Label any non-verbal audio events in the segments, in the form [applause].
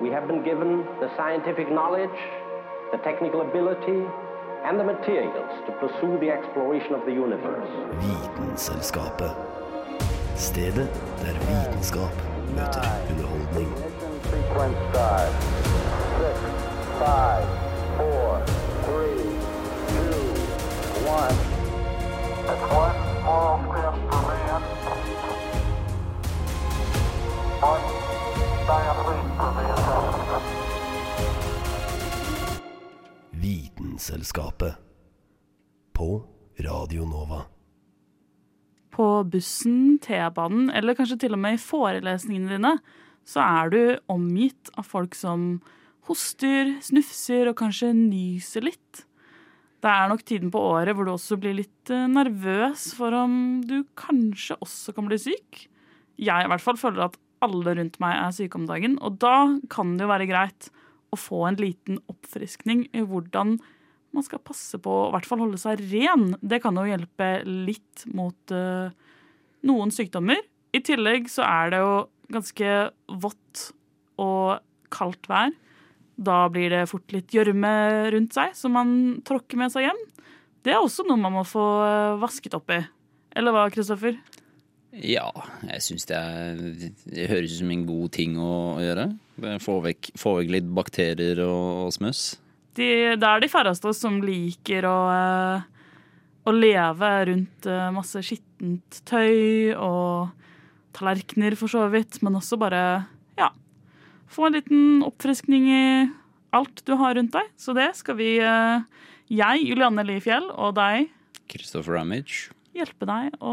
We have been given the scientific knowledge, the technical ability, and the materials to pursue the exploration of the universe. Vitenselskapet. Stedet der vitenskap møter underholdning. Ignition sequence start. Six, five, four, three, two, one. It's one small step for man. One Vitenselskapet. På Radio Nova. På bussen, T-banen eller kanskje til og med i forelesningene dine, så er du omgitt av folk som hoster, snufser og kanskje nyser litt. Det er nok tiden på året hvor du også blir litt eh, nervøs for om du kanskje også kan bli syk. Jeg i hvert fall føler at alle rundt meg er syke om dagen, og da kan det jo være greit å få en liten oppfriskning i hvordan man skal passe på å i hvert fall holde seg ren. Det kan jo hjelpe litt mot uh, noen sykdommer. I tillegg så er det jo ganske vått og kaldt vær. Da blir det fort litt gjørme rundt seg som man tråkker med seg hjem. Det er også noe man må få eh, vasket opp i. Eller hva, Kristoffer? Ja, jeg syns det, det høres ut som en god ting å gjøre. Få vekk, vekk litt bakterier og, og smøss. De, det er de færreste som liker å, eh, å leve rundt eh, masse skittent tøy og tallerkener, for så vidt, men også bare ja, få en liten oppfriskning i alt du har rundt deg. Så det skal vi, eh, jeg, Julianne Lifjell, og deg, Christopher Ramage. hjelpe deg å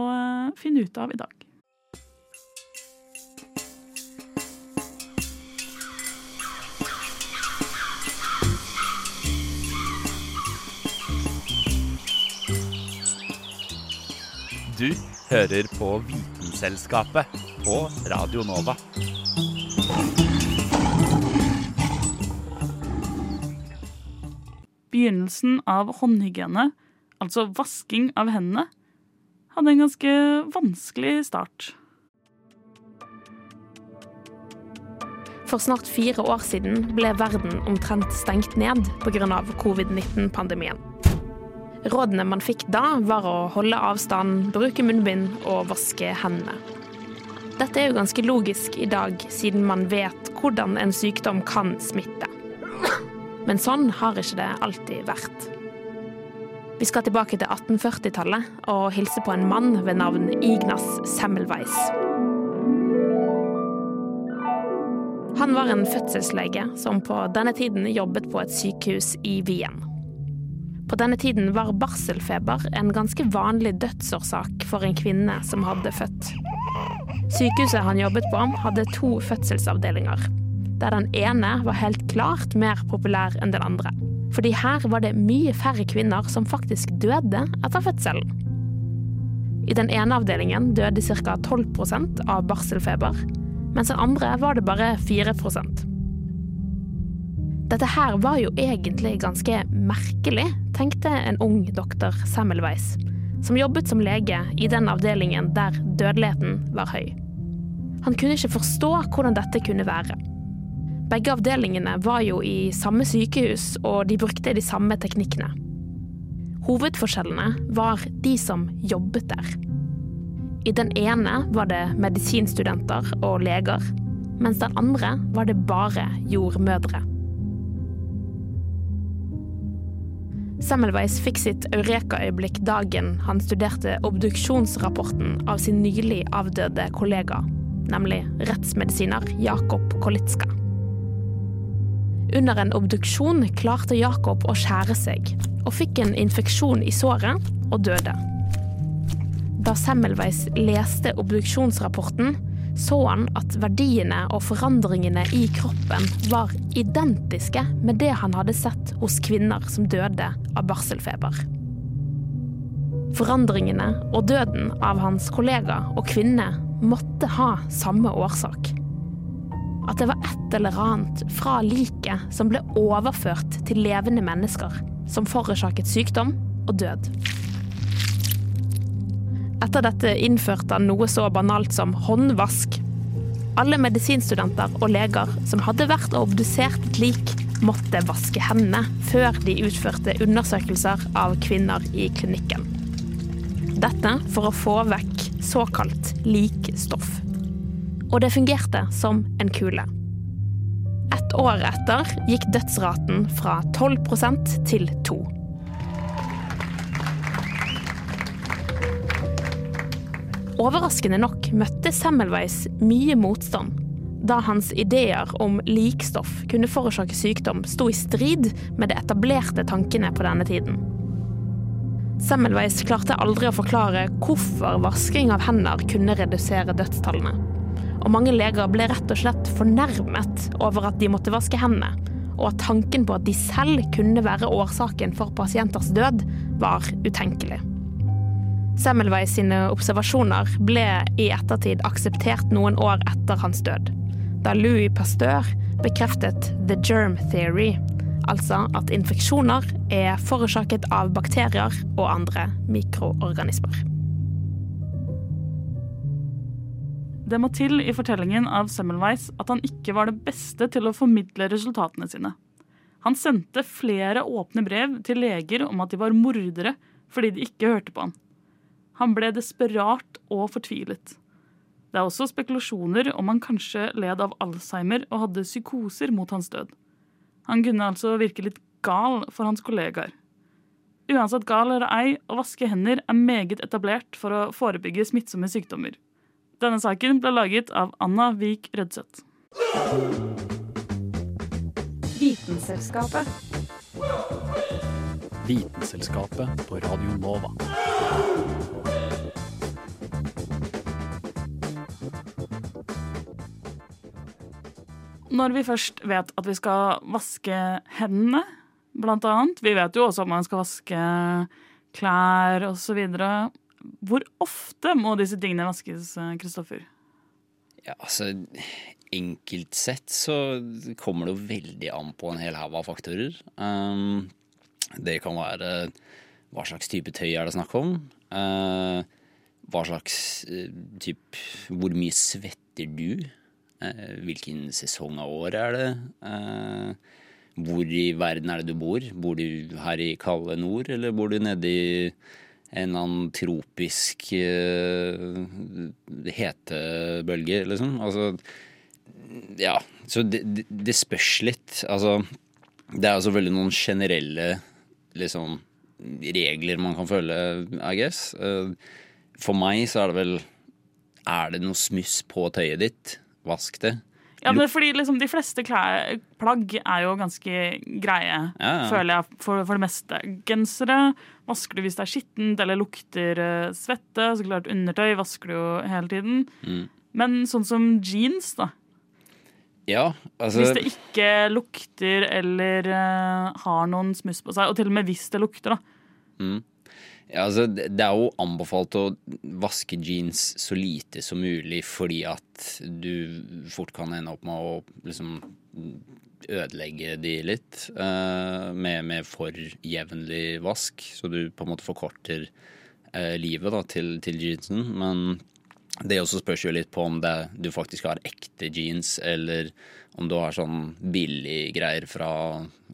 finne ut av i dag. Du hører på Vitenselskapet på Radio Nova. Begynnelsen av håndhygiene, altså vasking av hendene, hadde en ganske vanskelig start. For snart fire år siden ble verden omtrent stengt ned pga. covid-19-pandemien. Rådene man fikk da, var å holde avstand, bruke munnbind og vaske hendene. Dette er jo ganske logisk i dag, siden man vet hvordan en sykdom kan smitte. Men sånn har ikke det alltid vært. Vi skal tilbake til 1840-tallet og hilse på en mann ved navn Ignas Semmelweis. Han var en fødselslege som på denne tiden jobbet på et sykehus i Wien. På denne tiden var barselfeber en ganske vanlig dødsårsak for en kvinne som hadde født. Sykehuset han jobbet på, hadde to fødselsavdelinger, der den ene var helt klart mer populær enn den andre. Fordi her var det mye færre kvinner som faktisk døde etter fødselen. I den ene avdelingen døde ca. 12% av barselfeber, mens den andre var det bare 4 Dette her var jo egentlig ganske merkelig, tenkte en ung doktor Semmelweis, som jobbet som lege i den avdelingen der dødeligheten var høy. Han kunne ikke forstå hvordan dette kunne være. Begge avdelingene var jo i samme sykehus, og de brukte de samme teknikkene. Hovedforskjellene var de som jobbet der. I den ene var det medisinstudenter og leger, mens den andre var det bare jordmødre. Semmelweis fikk sitt eureka-øyeblikk dagen han studerte obduksjonsrapporten av sin nylig avdøde kollega, nemlig rettsmedisiner Jakob Kolitska. Under en obduksjon klarte Jakob å skjære seg, og fikk en infeksjon i såret og døde. Da Semmelweis leste obduksjonsrapporten, så han at verdiene og forandringene i kroppen var identiske med det han hadde sett hos kvinner som døde av barselfeber. Forandringene og døden av hans kollega og kvinne måtte ha samme årsak. At det var et eller annet fra liket som ble overført til levende mennesker, som forårsaket sykdom og død. Etter dette innførte han noe så banalt som håndvask. Alle medisinstudenter og leger som hadde vært og obdusert et lik, måtte vaske hendene før de utførte undersøkelser av kvinner i klinikken. Dette for å få vekk såkalt likstoff. Og det fungerte som en kule. Et år etter gikk dødsraten fra 12% til 2 Overraskende nok møtte Semmelweis mye motstand da hans ideer om likstoff kunne forårsake sykdom, sto i strid med de etablerte tankene på denne tiden. Semmelweis klarte aldri å forklare hvorfor vasking av hender kunne redusere dødstallene. Og mange leger ble rett og slett fornærmet over at de måtte vaske hendene, og at tanken på at de selv kunne være årsaken for pasienters død, var utenkelig. Semmelweis sine observasjoner ble i ettertid akseptert noen år etter hans død, da Louis Pasteur bekreftet the germ theory, altså at infeksjoner er forårsaket av bakterier og andre mikroorganismer. Det må til i fortellingen av Semmelweis at han ikke var det beste til å formidle resultatene sine. Han sendte flere åpne brev til leger om at de var mordere fordi de ikke hørte på han. Han ble desperat og fortvilet. Det er også spekulasjoner om han kanskje led av Alzheimer og hadde psykoser mot hans død. Han kunne altså virke litt gal for hans kollegaer. Uansett gal eller ei, å vaske hender er meget etablert for å forebygge smittsomme sykdommer. Denne saken ble laget av Anna Vik Rødseth. Vitenselskapet. Vitenselskapet på Radio Nova. Når vi først vet at vi skal vaske hendene, blant annet Vi vet jo også om man skal vaske klær osv. Hvor ofte må disse tingene vaskes, Kristoffer? Ja, altså Enkelt sett så kommer det jo veldig an på en hel haug av faktorer. Um, det kan være hva slags type tøy er det snakk om? Uh, hva slags uh, type Hvor mye svetter du? Uh, hvilken sesong av året er det? Uh, hvor i verden er det du bor? Bor du her i kalde nord, eller bor du nede i en annen tropisk uh, hetebølge, liksom? Altså Ja, så det, det, spørs litt. Altså, det er jo selvfølgelig noen generelle liksom regler man kan følge, I guess. For meg så er det vel Er det noe smuss på tøyet ditt? Vask det. Ja, men fordi liksom De fleste klær, plagg er jo ganske greie, Ja, føler jeg, for, for det meste. Gensere vasker du hvis det er skittent eller lukter eh, svette. Så klart Undertøy vasker du jo hele tiden. Mm. Men sånn som jeans, da. Ja, altså Hvis det ikke lukter eller uh, har noen smuss på seg, og til og med hvis det lukter, da. Mm. Ja, altså, det er jo anbefalt å vaske jeans så lite som mulig fordi at du fort kan ende opp med å liksom ødelegge de litt uh, med, med for jevnlig vask, så du på en måte forkorter uh, livet da, til, til jeansen. Men det også spørs jo litt på om det, du faktisk har ekte jeans, eller om du har sånn billig greier fra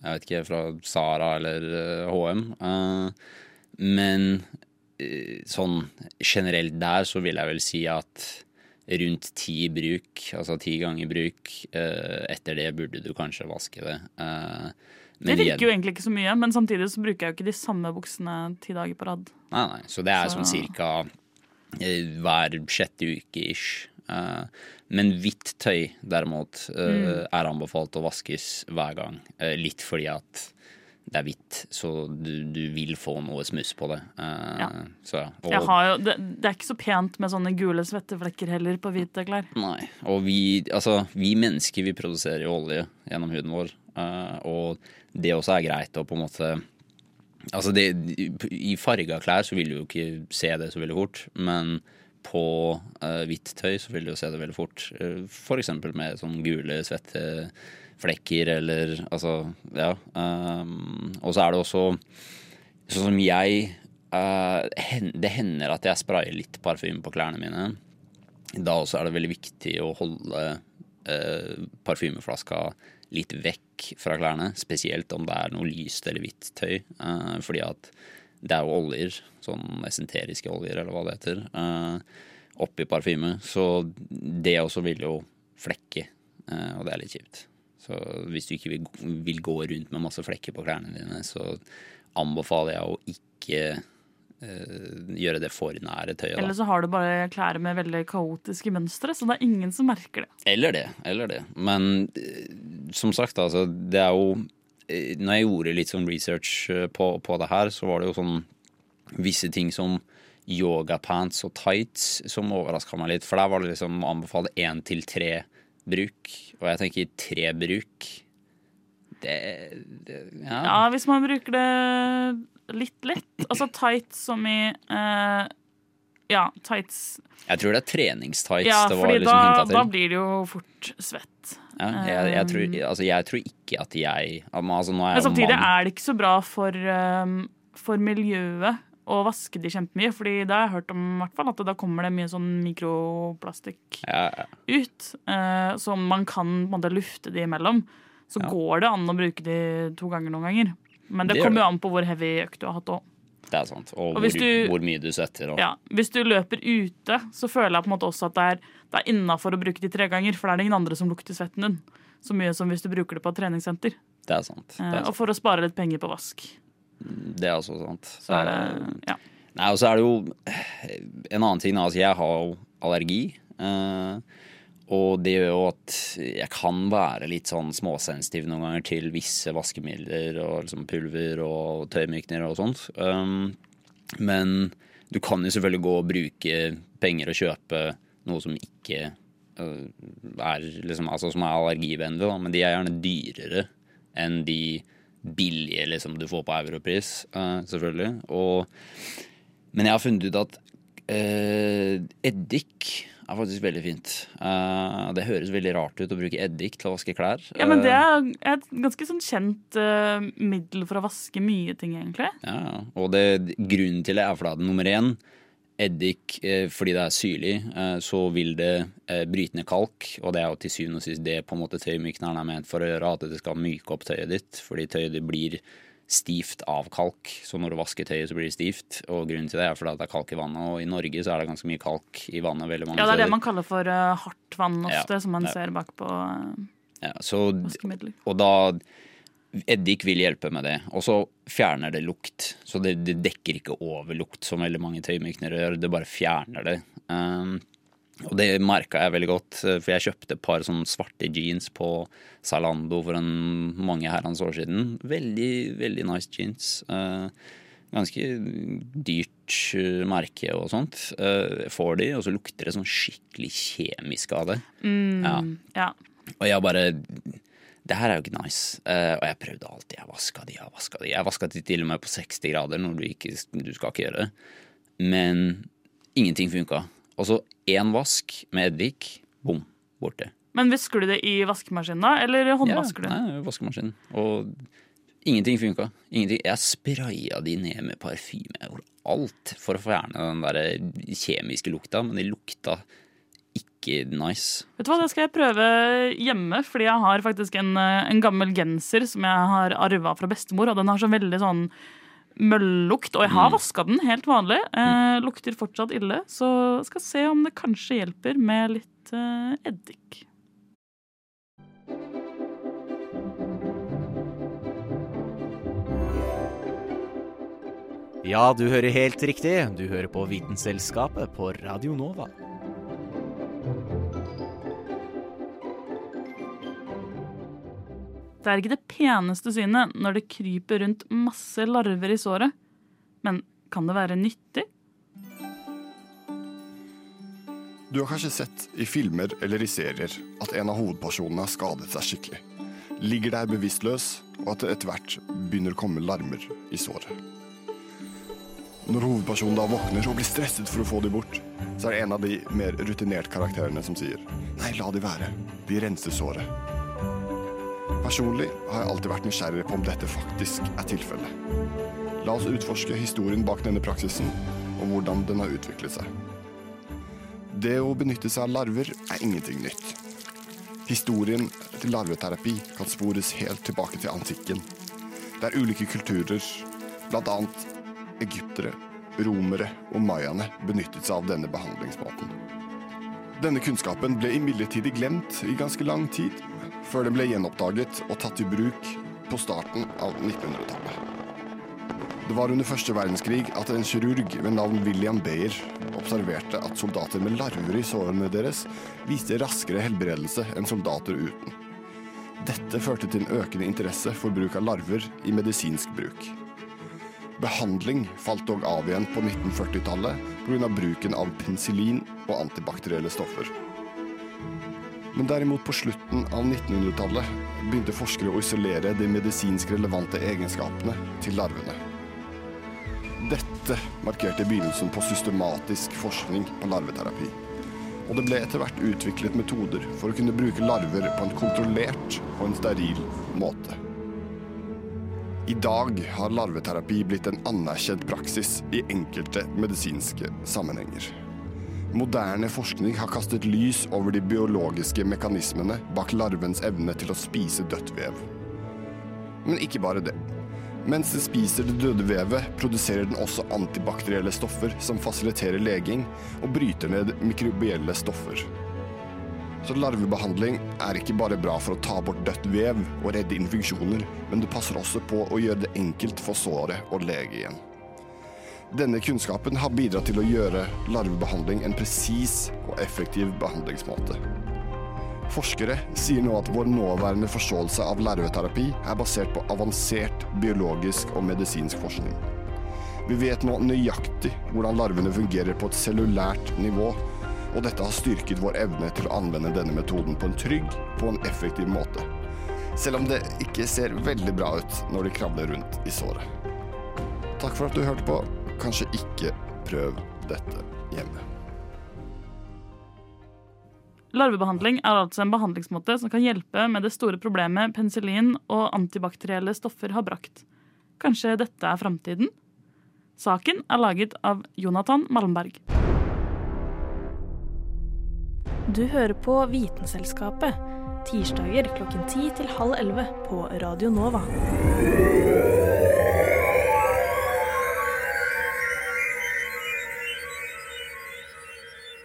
jeg vet ikke, fra Sara eller eh, HM. Eh, men eh, sånn generelt der så vil jeg vel si at rundt ti bruk, altså ti ganger bruk, eh, etter det burde du kanskje vaske det. Men Det virker jo egentlig ikke så mye, men samtidig så bruker jeg jo ikke de samme buksene ti dager på rad. Nei, nei. Så det er Så- sånn cirka eh, hver sjette uke ish. Eh, men hvitt tøy derimot eh, Mm. er anbefalt å vaskes hver gang. Eh, litt fordi at det er hvitt, så du, du vil få noe smuss på det. Uh, Ja. Så, og, Jeg har jo, det, det er ikke så pent med sånne gule svetteflekker heller på hvite klær. Nei. Og vi, altså, vi mennesker vi produserer jo olje gjennom huden vår. uh, og det også er greit å på en måte Altså det, I farga klær så vil du jo ikke se det så veldig fort, men på uh, hvitt tøy så vil du jo se det veldig fort. Uh, for eksempel med sånn gule svetteflekker eller altså Ja. Um, og så er det også sånn som jeg uh, Det hender at jeg sprayer litt parfyme på klærne mine. da også er det veldig viktig å holde uh, parfymeflaska litt vekk fra klærne. Spesielt om det er noe lyst eller hvitt tøy. Uh, fordi at det er jo oljer, sånn esenteriske oljer eller hva det heter, eh, oppi parfyme. Så det også vil jo flekke, eh, og det er litt kjipt. Så hvis du ikke vil, vil gå rundt med masse flekker på klærne dine, så anbefaler jeg å ikke eh, gjøre det for nære tøyet. da. Eller så har du bare klær med veldig kaotiske mønstre, så det er ingen som merker det. Eller det, eller det. Men eh, som sagt, altså, det er jo Når jeg gjorde litt sånn research eh, på, på det her, så var det jo sånn visse ting som yogapants og tights som overraska meg litt. For der var det liksom anbefalt én til tre bruk. Og jeg tenker tre bruk Det, det ja. Ja, hvis man bruker det litt lett. Altså tights som i eh, Ja, tights. Jeg tror det er treningstights Ja, fordi liksom da, da blir det jo fort svett. Ja, jeg, jeg, tror, altså, jeg tror ikke at jeg altså, Nå er Men samtidig mann. er det ikke så bra for, um, for miljøet å vaske de kjempemye. Fordi da har jeg hørt om hvert fall, at da kommer det mye sånn mikroplastikk Ja, ja. ut. Uh, som man kan på en måte lufte de imellom. Så går det an å bruke de to ganger noen ganger. Men det, Det kommer jo an på hvor heavy økt du har hatt òg. Det er sant. Og, Og hvor, du- hvor mye du svetter. Og, Ja, hvis du løper ute, så føler jeg på en måte også at det er, det er innafor å bruke de tre ganger. For da er det ingen andre som lukter svetten din. Så mye som hvis du bruker det på et treningssenter. Det er sant. Det er sant. og for å spare litt penger på vask. Det er også sant. Så er det Ja. Nei, og så er det jo eh, en annen ting. Altså, jeg har jo allergi. eh, og det gjør jo at jeg kan være litt sånn småsensitiv noen ganger til visse vaskemidler og liksom pulver og tøymykner og sånt. Um, men du kan jo selvfølgelig gå og bruke penger og kjøpe noe som ikke uh, er liksom, altså som er allergivennlig, da. men de er gjerne dyrere enn de billige liksom, du får på europris, uh, selvfølgelig. Og, men jeg har funnet ut at uh, eddik er faktisk veldig fint. Uh, det høres veldig rart ut å bruke eddik til å vaske klær. Ja, men det Eh, er et ganske sånn kjent uh, middel for å vaske mye ting, egentlig. Ja, og det, grunnen til det er fordi nummer én Eddik, eh, fordi det er syrlig, eh, så vil det eh, bryte ned kalk. Og det er jo til syvende og sist det på en måte tøymykneren er ment for å gjøre. At det skal myke opp tøyet ditt. Fordi tøyet ditt blir stivt av kalk. Så når du vasker tøyet, så blir det stivt. Og grunnen til det er fordi det er kalk i vannet. Og i Norge så er det ganske mye kalk i vannet veldig mange Ja, det er det steder. man kaller for uh, hardt vann ofte, Ja, som man ja. ser bak på uh, Ja, så vaskemidler. Og da Eddik vil hjelpe med det. Og så fjerner det lukt. Så det, det dekker ikke over lukt, som veldig mange tøymyknere gjør. Det bare fjerner det. Um, og det merka jeg veldig godt, eh, for jeg kjøpte et par sånne svarte jeans på Zalando for en mange herrens år siden. Veldig, veldig nice jeans. Uh, ganske dyrt uh, merke og sånt. Jeg får de, og så lukter det sånn skikkelig kjemisk av det. Ja. Ja. Og jeg bare Det her er jo ikke nice. Eh, og jeg prøvde alltid. Jeg vaska de, jeg vaska de. Jeg vaska de til og med på 60 grader, når du ikke du skal ikke gjøre det. Men ingenting funka. Og så én vask med eddik, bom, borte. Men visker du det i vaskemaskinen da, eller håndvasker du? Nei, vaskemaskinen. Og ingenting funka. Ingenting. Jeg spraya de ned med parfyme. Jeg gjorde alt for å fjerne den der kjemiske lukta, men de lukta ikke nice. Vet du hva, Det skal jeg prøve hjemme, fordi jeg har faktisk en, eh, en gammel genser som jeg har arva fra bestemor, og den har så veldig sånn møllukt. Og jeg har vaska den helt vanlig. Eh, lukter fortsatt ille, så skal se om det kanskje hjelper med litt eh, eddik. Ja, du hører helt riktig. Du hører på Vitenselskapet på Radio Nova. Det er ikke det peneste synet når det kryper rundt masse larver i såret. Men kan det være nyttig? Du har kanskje sett i filmer eller i serier at en av hovedpersonene har skadet seg skikkelig. Ligger der bevisstløs, og at det etter hvert begynner å komme larmer i såret. Når hovedpersonen da våkner og blir stresset for å få de bort, så er det en av de mer rutinerte karakterene som sier Nei, la de være. De renser såret. Personlig har jeg alltid vært nysgjerrig på om dette faktisk er tilfellet. La oss utforske historien bak denne praksisen, og hvordan den har utviklet seg. Det å benytte seg av larver er ingenting nytt. Historien til larveterapi kan spores helt tilbake til antikken, der ulike kulturer, bl.a. egyptere, romere og mayaene, benyttet seg av denne behandlingsmåten. Denne kunnskapen ble imidlertid glemt i ganske lang tid, før den ble gjenoppdaget og tatt i bruk på starten av 1900-tallet. Det var under første verdenskrig at en kirurg ved navn William Bayer observerte at soldater med larver i sårene deres viste raskere helbredelse enn soldater uten. Dette førte til en økende interesse for bruk av larver i medisinsk bruk. Behandling falt dog av igjen på 1940-tallet pga. bruken av penicillin og antibakterielle stoffer. Men derimot på slutten av 1900-tallet begynte forskere å isolere de medisinsk relevante egenskapene til larvene. Dette markerte begynnelsen på systematisk forskning på larveterapi. Og det ble etter hvert utviklet metoder for å kunne bruke larver på en kontrollert og en steril måte. I dag har larveterapi blitt en anerkjent praksis i enkelte medisinske sammenhenger. Moderne forskning har kastet lys over de biologiske mekanismene bak larvens evne til å spise dødt vev. Men ikke bare det. Mens den spiser det døde vevet, produserer den også antibakterielle stoffer som fasiliterer leging og bryter ned mikrobielle stoffer. Så larvebehandling er ikke bare bra for å ta bort dødt vev og redde infeksjoner, men det passer også på å gjøre det enkelt for såret å lege igjen. Denne kunnskapen har bidratt til å gjøre larvebehandling en presis og effektiv behandlingsmåte. Forskere sier nå at vår nåværende forståelse av larveterapi er basert på avansert biologisk og medisinsk forskning. Vi vet nå nøyaktig hvordan larvene fungerer på et cellulært nivå, og dette har styrket vår evne til å anvende denne metoden på en trygg på en effektiv måte. Selv om det ikke ser veldig bra ut når de krabler rundt i såret. Takk for at du hørte på. Kanskje ikke prøv dette hjemme. Larvebehandling er altså en behandlingsmåte som kan hjelpe med det store problemet penicillin og antibakterielle stoffer har brakt. Kanskje dette er framtiden? Saken er laget av Jonathan Malmberg. Du hører på Vitenselskapet. Tirsdager klokken ti til halv 11 på Radio Nova.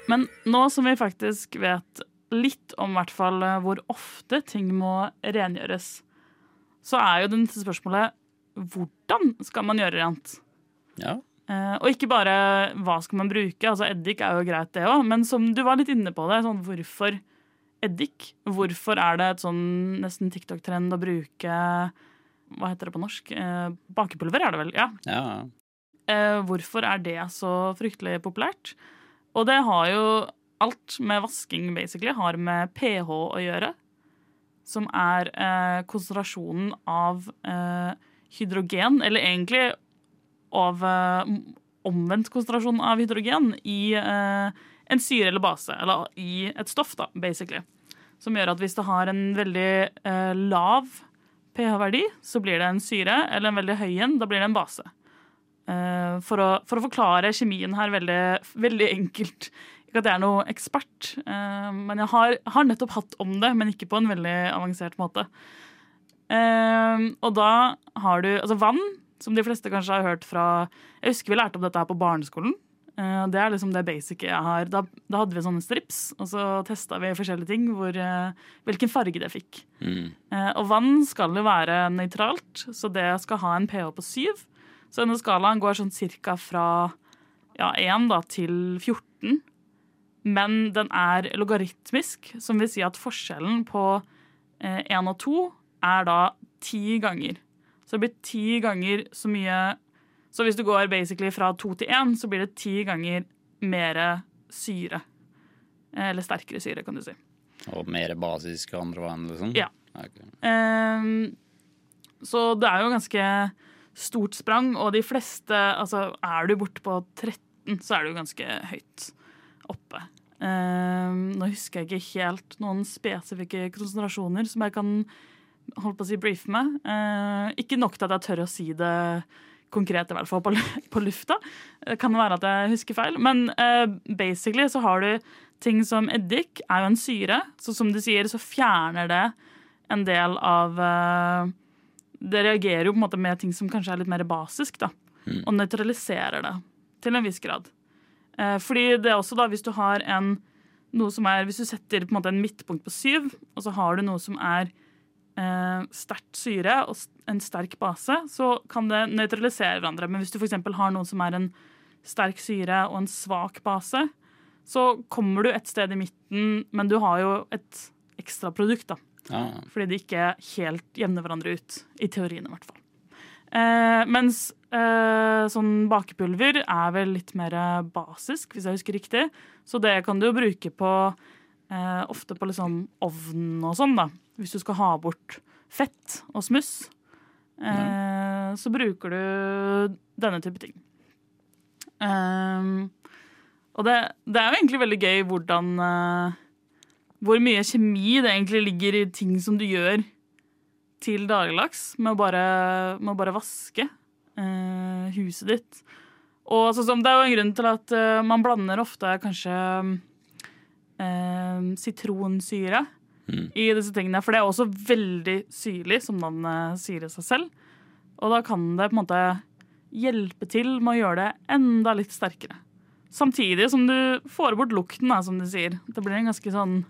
Men nå som vi faktisk vet litt om hvert fall eh, hvor ofte ting må rengjøres, så er jo det neste spørsmålet hvordan skal man gjøre rent? Ja. Eh, og ikke bare hva skal man bruke, altså eddik er jo greit det òg, men som du var litt inne på det, sånn hvorfor eddik? Hvorfor er det et sånn nesten TikTok-trend å bruke hva heter det på norsk? Eh, bakepulver er det vel? Ja. ja. Eh, hvorfor er det så fryktelig populært? Og det har jo alt med vasking basically har med pH å gjøre. Som er eh, konsentrasjonen av eh, hydrogen, eller egentlig av eh, omvendt konsentrasjon av hydrogen i eh, en syre eller base. Eller i et stoff, da, basically. Som gjør at hvis det har en veldig eh, lav pH-verdi, så blir det en syre, eller en veldig høy en, da blir det en base. Uh, for, å, for, å, forklare kjemien her veldig, veldig enkelt. Ikke at jeg er noe ekspert, uh, men jeg har, har, nettopp hatt om det, men ikke på en veldig avansert måte. Uh, og da har du altså vann, som de fleste kanskje har hørt fra Jeg husker vi lærte om dette her på barneskolen. det er liksom det basic jeg har. Da, da, hadde vi sånne strips, og så testa vi forskjellige ting, hvor, hvilken farge det fikk. Mm. og vann skal jo være nøytralt, så det skal ha en pH på syv. Så denne skalaen går sånn cirka fra ja, 1 da, til 14. Men den er logaritmisk, som vil si at forskjellen på eh, 1 og 2 er da 10 ganger. Så det blir ti ganger så mye Så hvis du går basically fra 2 til 1, så blir det ti ganger mer syre. Eller sterkere syre, kan du si. Og mer basisk andre vann, liksom? Ja. Okay. Um, så det er jo ganske stort sprang, og de fleste Altså, er du borte på 13, så er du ganske høyt oppe. Um, nå husker jeg ikke helt noen spesifikke konsentrasjoner som jeg kan holdt på å si brief med. Uh, ikke nok til at jeg tør å si det konkret, i hvert fall på, [laughs] på lufta. Det kan være at jeg husker feil. Men eh, basically så har du ting som eddik, er jo en syre. Så som du sier, så fjerner det en del av eh, Det reagerer jo på en måte med ting som kanskje er litt mer basisk, da. Og nøytraliserer det til en viss grad. Eh, fordi det er også da, hvis du har en noe som er, Hvis du setter på en måte en midtpunkt på syv, og så har du noe som er eh, sterkt syre og en sterk base, så kan det nøytralisere hverandre. Men hvis du f.eks. har noen som er en sterk syre og en svak base, så kommer du et sted i midten, men du har jo et ekstra produkt, da. Ja. Fordi de ikke helt jevner hverandre ut. I teorien, i hvert fall. Eh, mens eh, sånn bakepulver er vel litt mer basisk, hvis jeg husker riktig. Så det kan du jo bruke på eh, ofte på liksom ovnen og sånn, da. Hvis du skal ha bort fett og smuss. Eh, Så bruker du denne type ting. Ehm, og det, det er jo egentlig veldig gøy hvordan eh, Hvor mye kjemi det egentlig ligger i ting som du gjør til dagligdags med å bare, med å bare vaske eh, huset ditt. Og sånn som, det er jo en grunn til at eh, man blander ofte kanskje eh, sitronsyre i disse tingene. For det er også veldig syrlig, som navnet sier i seg selv. Og da kan det på en måte hjelpe til med å gjøre det enda litt sterkere. Samtidig som du får bort lukten, da, som du sier. Det blir en ganske sånn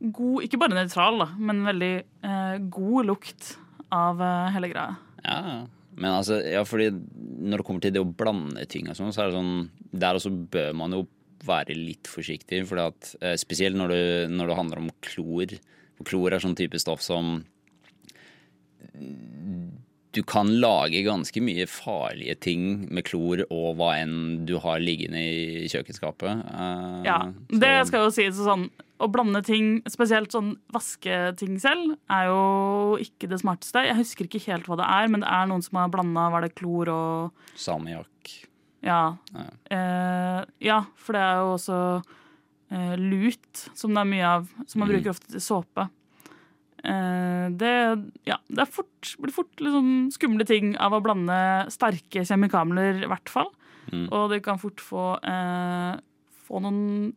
god Ikke bare nøytral, da, men veldig eh, god lukt av eh, hele greia. Ja, ja. Men altså, ja, fordi når det kommer til det å blande ting og sånn, så er det sånn Der også bør man jo være litt forsiktig, for at eh, spesielt når det, når det handler om klor. For klor er sånn type stoff som du kan lage ganske mye farlige ting med klor og hva enn du har liggende i kjøkkenskapet. Eh, Ja, så- det skal jo sies sånn Å blande ting, spesielt sånn vasketing selv, er jo ikke det smarteste. Jeg husker ikke helt hva det er, men det er noen som har blanda var det klor og Salmiakk. Ja. Eh, ja, for det er jo også eh, lut, som det er mye av, som man Mm. bruker ofte til såpe. Eh, det, ja, det fort, blir fort liksom skumle ting av å blande sterke kjemikalier, i hvert fall. Mm. Og det kan fort få, eh, få noen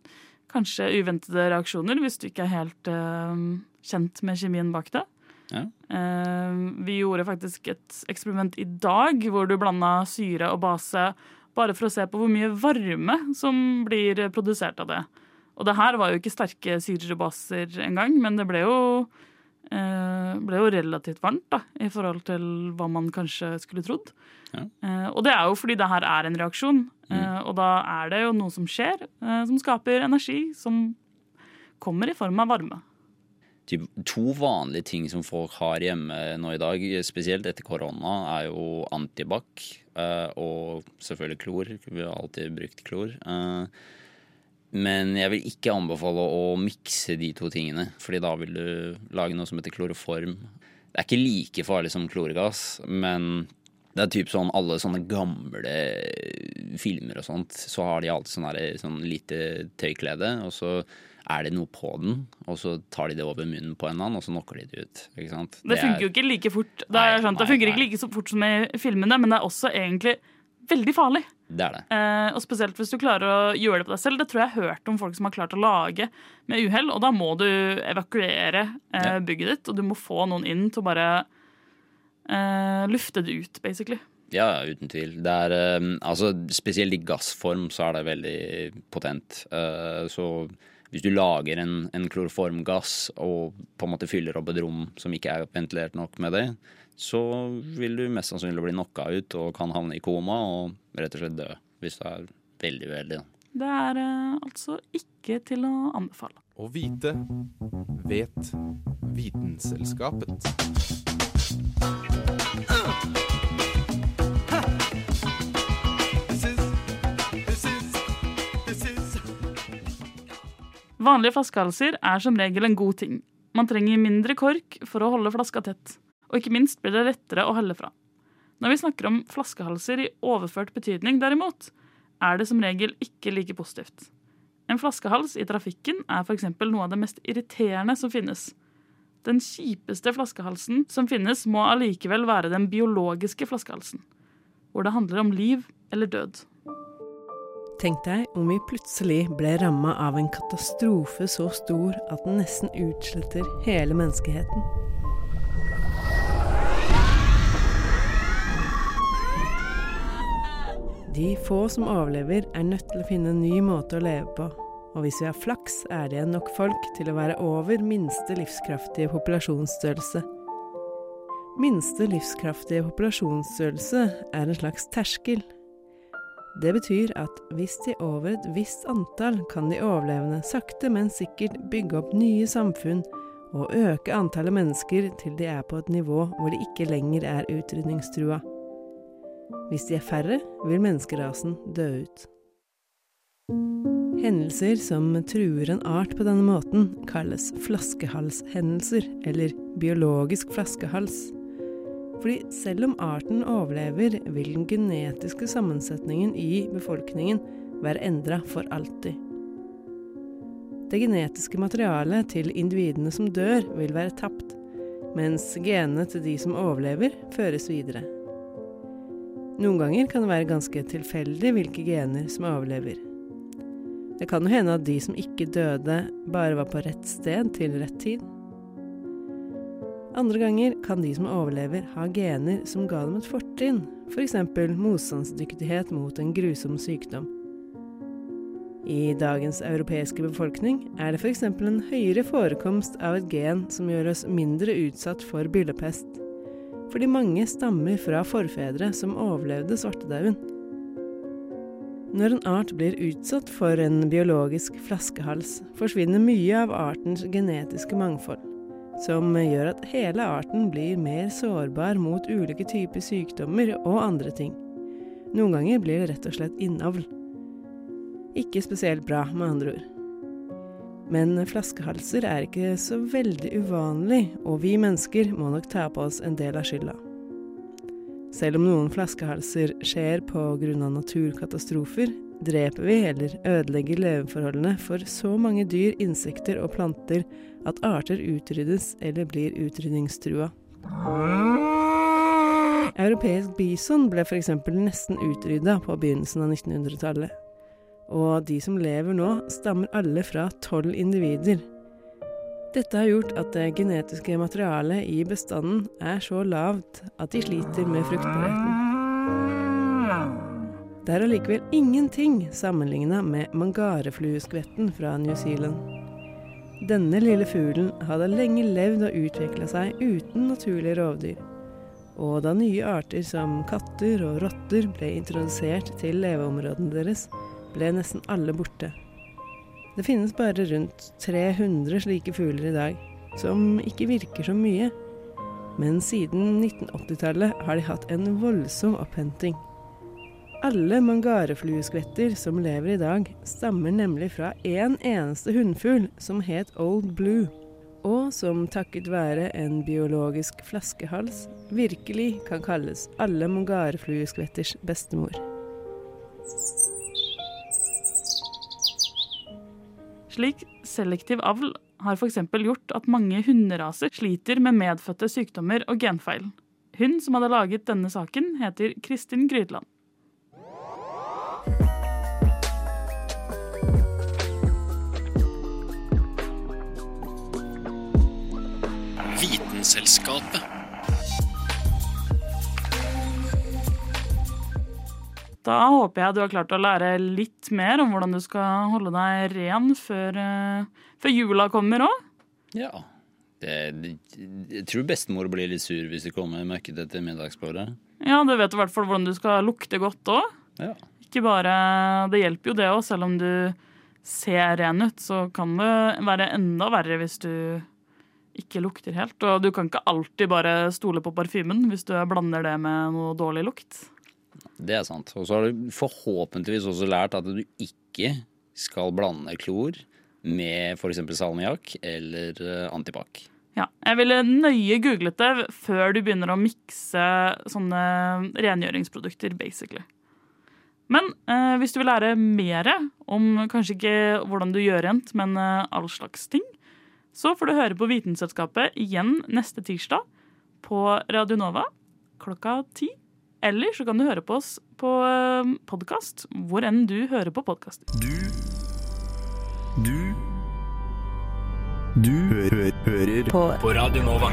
kanskje uventede reaksjoner hvis du ikke er helt eh, kjent med kjemien bak det. Ja. Vi gjorde faktisk et eksperiment i dag hvor du blanda syre og base bare for å se på hvor mye varme som blir produsert av det. Og det her var jo ikke sterke syrer og baser engang, men det ble jo, eh, ble jo relativt varmt da, i forhold til hva man kanskje skulle trodd. Ja. Eh, og det er jo fordi det her er en reaksjon, eh, og da er det jo noe som skjer, eh, som skaper energi, som kommer i form av varme. Typ, to vanlige ting som folk har hjemme nå i dag, spesielt etter korona, er jo antibac eh, og selvfølgelig klor. Vi har alltid brukt klor. Eh, men jeg vil ikke anbefale å mikse de to tingene, fordi da vil du lage noe som heter kloroform. Det er ikke like farlig som klorgass, men det er typ sånn alle sånne gamle filmer og sånt, så har de alltid sånn, sånn lite tøyklede, og så er det noe på den, og så tar de det over munnen på en annen, og så knocker de det ut. Sant? Det funker jo ikke like fort. Det, er Nei, det nei, funker nei. ikke like så fort som i filmene, men det er også egentlig veldig farlig. Det er det. Eh, og spesielt hvis du klarer å gjøre det på deg selv. Det tror jeg jeg har hørt om folk som har klart å lage med uhell. Og da må du evakuere eh, bygget ditt, og du må få noen inn til å bare eh, lufte det ut, basically. Ja, uten tvil. Det er, eh, altså, spesielt i gassform så er det veldig potent. Eh, så hvis du lager en, en kloroformgass og på en måte fyller opp et rom som ikke er ventilert nok med det, så vil du mest sannsynlig bli knocka ut og kan havne i koma og rett og slett dø. Hvis det er veldig uheldig. Det er eh, altså ikke til å anbefale. Å vite vet Vitenselskapet. Vanlige flaskehalser er som regel en god ting. Man trenger mindre kork for å holde flaska tett. Og ikke minst blir det lettere å holde fra. Når vi snakker om flaskehalser i overført betydning, derimot, er det som regel ikke like positivt. En flaskehals i trafikken er f.eks. noe av det mest irriterende som finnes. Den kjipeste flaskehalsen som finnes, må allikevel være den biologiske flaskehalsen. hvor det handler om liv eller død. Tenk deg om vi plutselig ble ramma av en katastrofe så stor at den nesten utsletter hele menneskeheten. De få som overlever, er nødt til å finne en ny måte å leve på. Og hvis vi har flaks, er det igjen nok folk til å være over minste livskraftige populasjonsstørrelse. Minste livskraftige populasjonsstørrelse er en slags terskel. Det betyr at hvis de over et visst antall kan de overlevende sakte, men sikkert bygge opp nye samfunn og øke antallet mennesker til de er på et nivå hvor de ikke lenger er utrydningstrua. Hvis de er færre, vil menneskerasen dø ut. Hendelser som truer en art på denne måten, kalles flaskehalshendelser, eller biologisk flaskehals. Fordi selv om arten overlever, vil den genetiske sammensetningen i befolkningen være endra for alltid. Det genetiske materialet til individene som dør, vil være tapt, mens genene til de som overlever, føres videre. Noen ganger kan det være ganske tilfeldig hvilke gener som overlever. Det kan jo hende at de som ikke døde, bare var på rett sted til rett tid. Andre ganger kan de som overlever, ha gener som ga dem et fortrinn, f.eks. For motstandsdyktighet mot en grusom sykdom. I dagens europeiske befolkning er det f.eks. en høyere forekomst av et gen som gjør oss mindre utsatt for byllepest, fordi mange stammer fra forfedre som overlevde svartedauden. Når en art blir utsatt for en biologisk flaskehals, forsvinner mye av artens genetiske mangfold som gjør at hele arten blir mer sårbar mot ulike typer sykdommer og andre ting. Noen ganger blir det rett og slett innavl. Ikke spesielt bra, med andre ord. Men flaskehalser er ikke så veldig uvanlig, og vi mennesker må nok ta på oss en del av skylda. Selv om noen flaskehalser skjer pga. naturkatastrofer, dreper vi eller ødelegger leveforholdene for så mange dyr, insekter og planter at arter utryddes eller blir utrydningstrua. Europeisk bison ble f.eks. nesten utrydda på begynnelsen av 1900-tallet. Og de som lever nå, stammer alle fra tolv individer. Dette har gjort at det genetiske materialet i bestanden er så lavt at de sliter med fruktbarheten. Det er allikevel ingenting sammenligna med mangareflueskvetten fra New Zealand. Denne lille fuglen hadde lenge levd og utvikla seg uten naturlige rovdyr. Og da nye arter som katter og rotter ble introdusert til leveområdene deres, ble nesten alle borte. Det finnes bare rundt 300 slike fugler i dag, som ikke virker så mye. Men siden 1980-tallet har de hatt en voldsom opphenting. Alle mangareflueskvetter som lever i dag, stammer nemlig fra én en eneste hunnfugl som het Old Blue, og som takket være en biologisk flaskehals virkelig kan kalles alle mangareflueskvetters bestemor. Slik selektiv avl har f.eks. gjort at mange hunderaser sliter med medfødte sykdommer og genfeil. Hun som hadde laget denne saken, heter Kristin Grydland. Vitenselskapet. Da håper jeg du har klart å lære litt mer om hvordan du skal holde deg ren før, uh, før jula kommer òg. Ja. Det, jeg tror bestemor blir litt sur hvis det kommer mørket etter middagsbordet. Ja, du vet i hvert fall hvordan du skal lukte godt òg. Ja. Ikke bare Det hjelper jo det òg, selv om du ser ren ut, så kan det være enda verre hvis du ikke lukter helt. Og du kan ikke alltid bare stole på parfymen hvis du blander det med noe dårlig lukt. Det er sant. Og så har du forhåpentligvis også lært at du ikke skal blande klor med f.eks. salmiakk eller eh, antibac. Ja, jeg ville nøye googlet det før du begynner å mikse sånne rengjøringsprodukter, basically. Men eh, hvis du vil lære mer om kanskje ikke hvordan du gjør rent, men eh, all slags ting, så får du høre på Vitenselskapet igjen neste tirsdag på Radio Nova klokka ti Eller så kan du høre på oss på podkast, hvor enn du hører på podkaster. Du Du Du hø hø hører På på Radio Nova.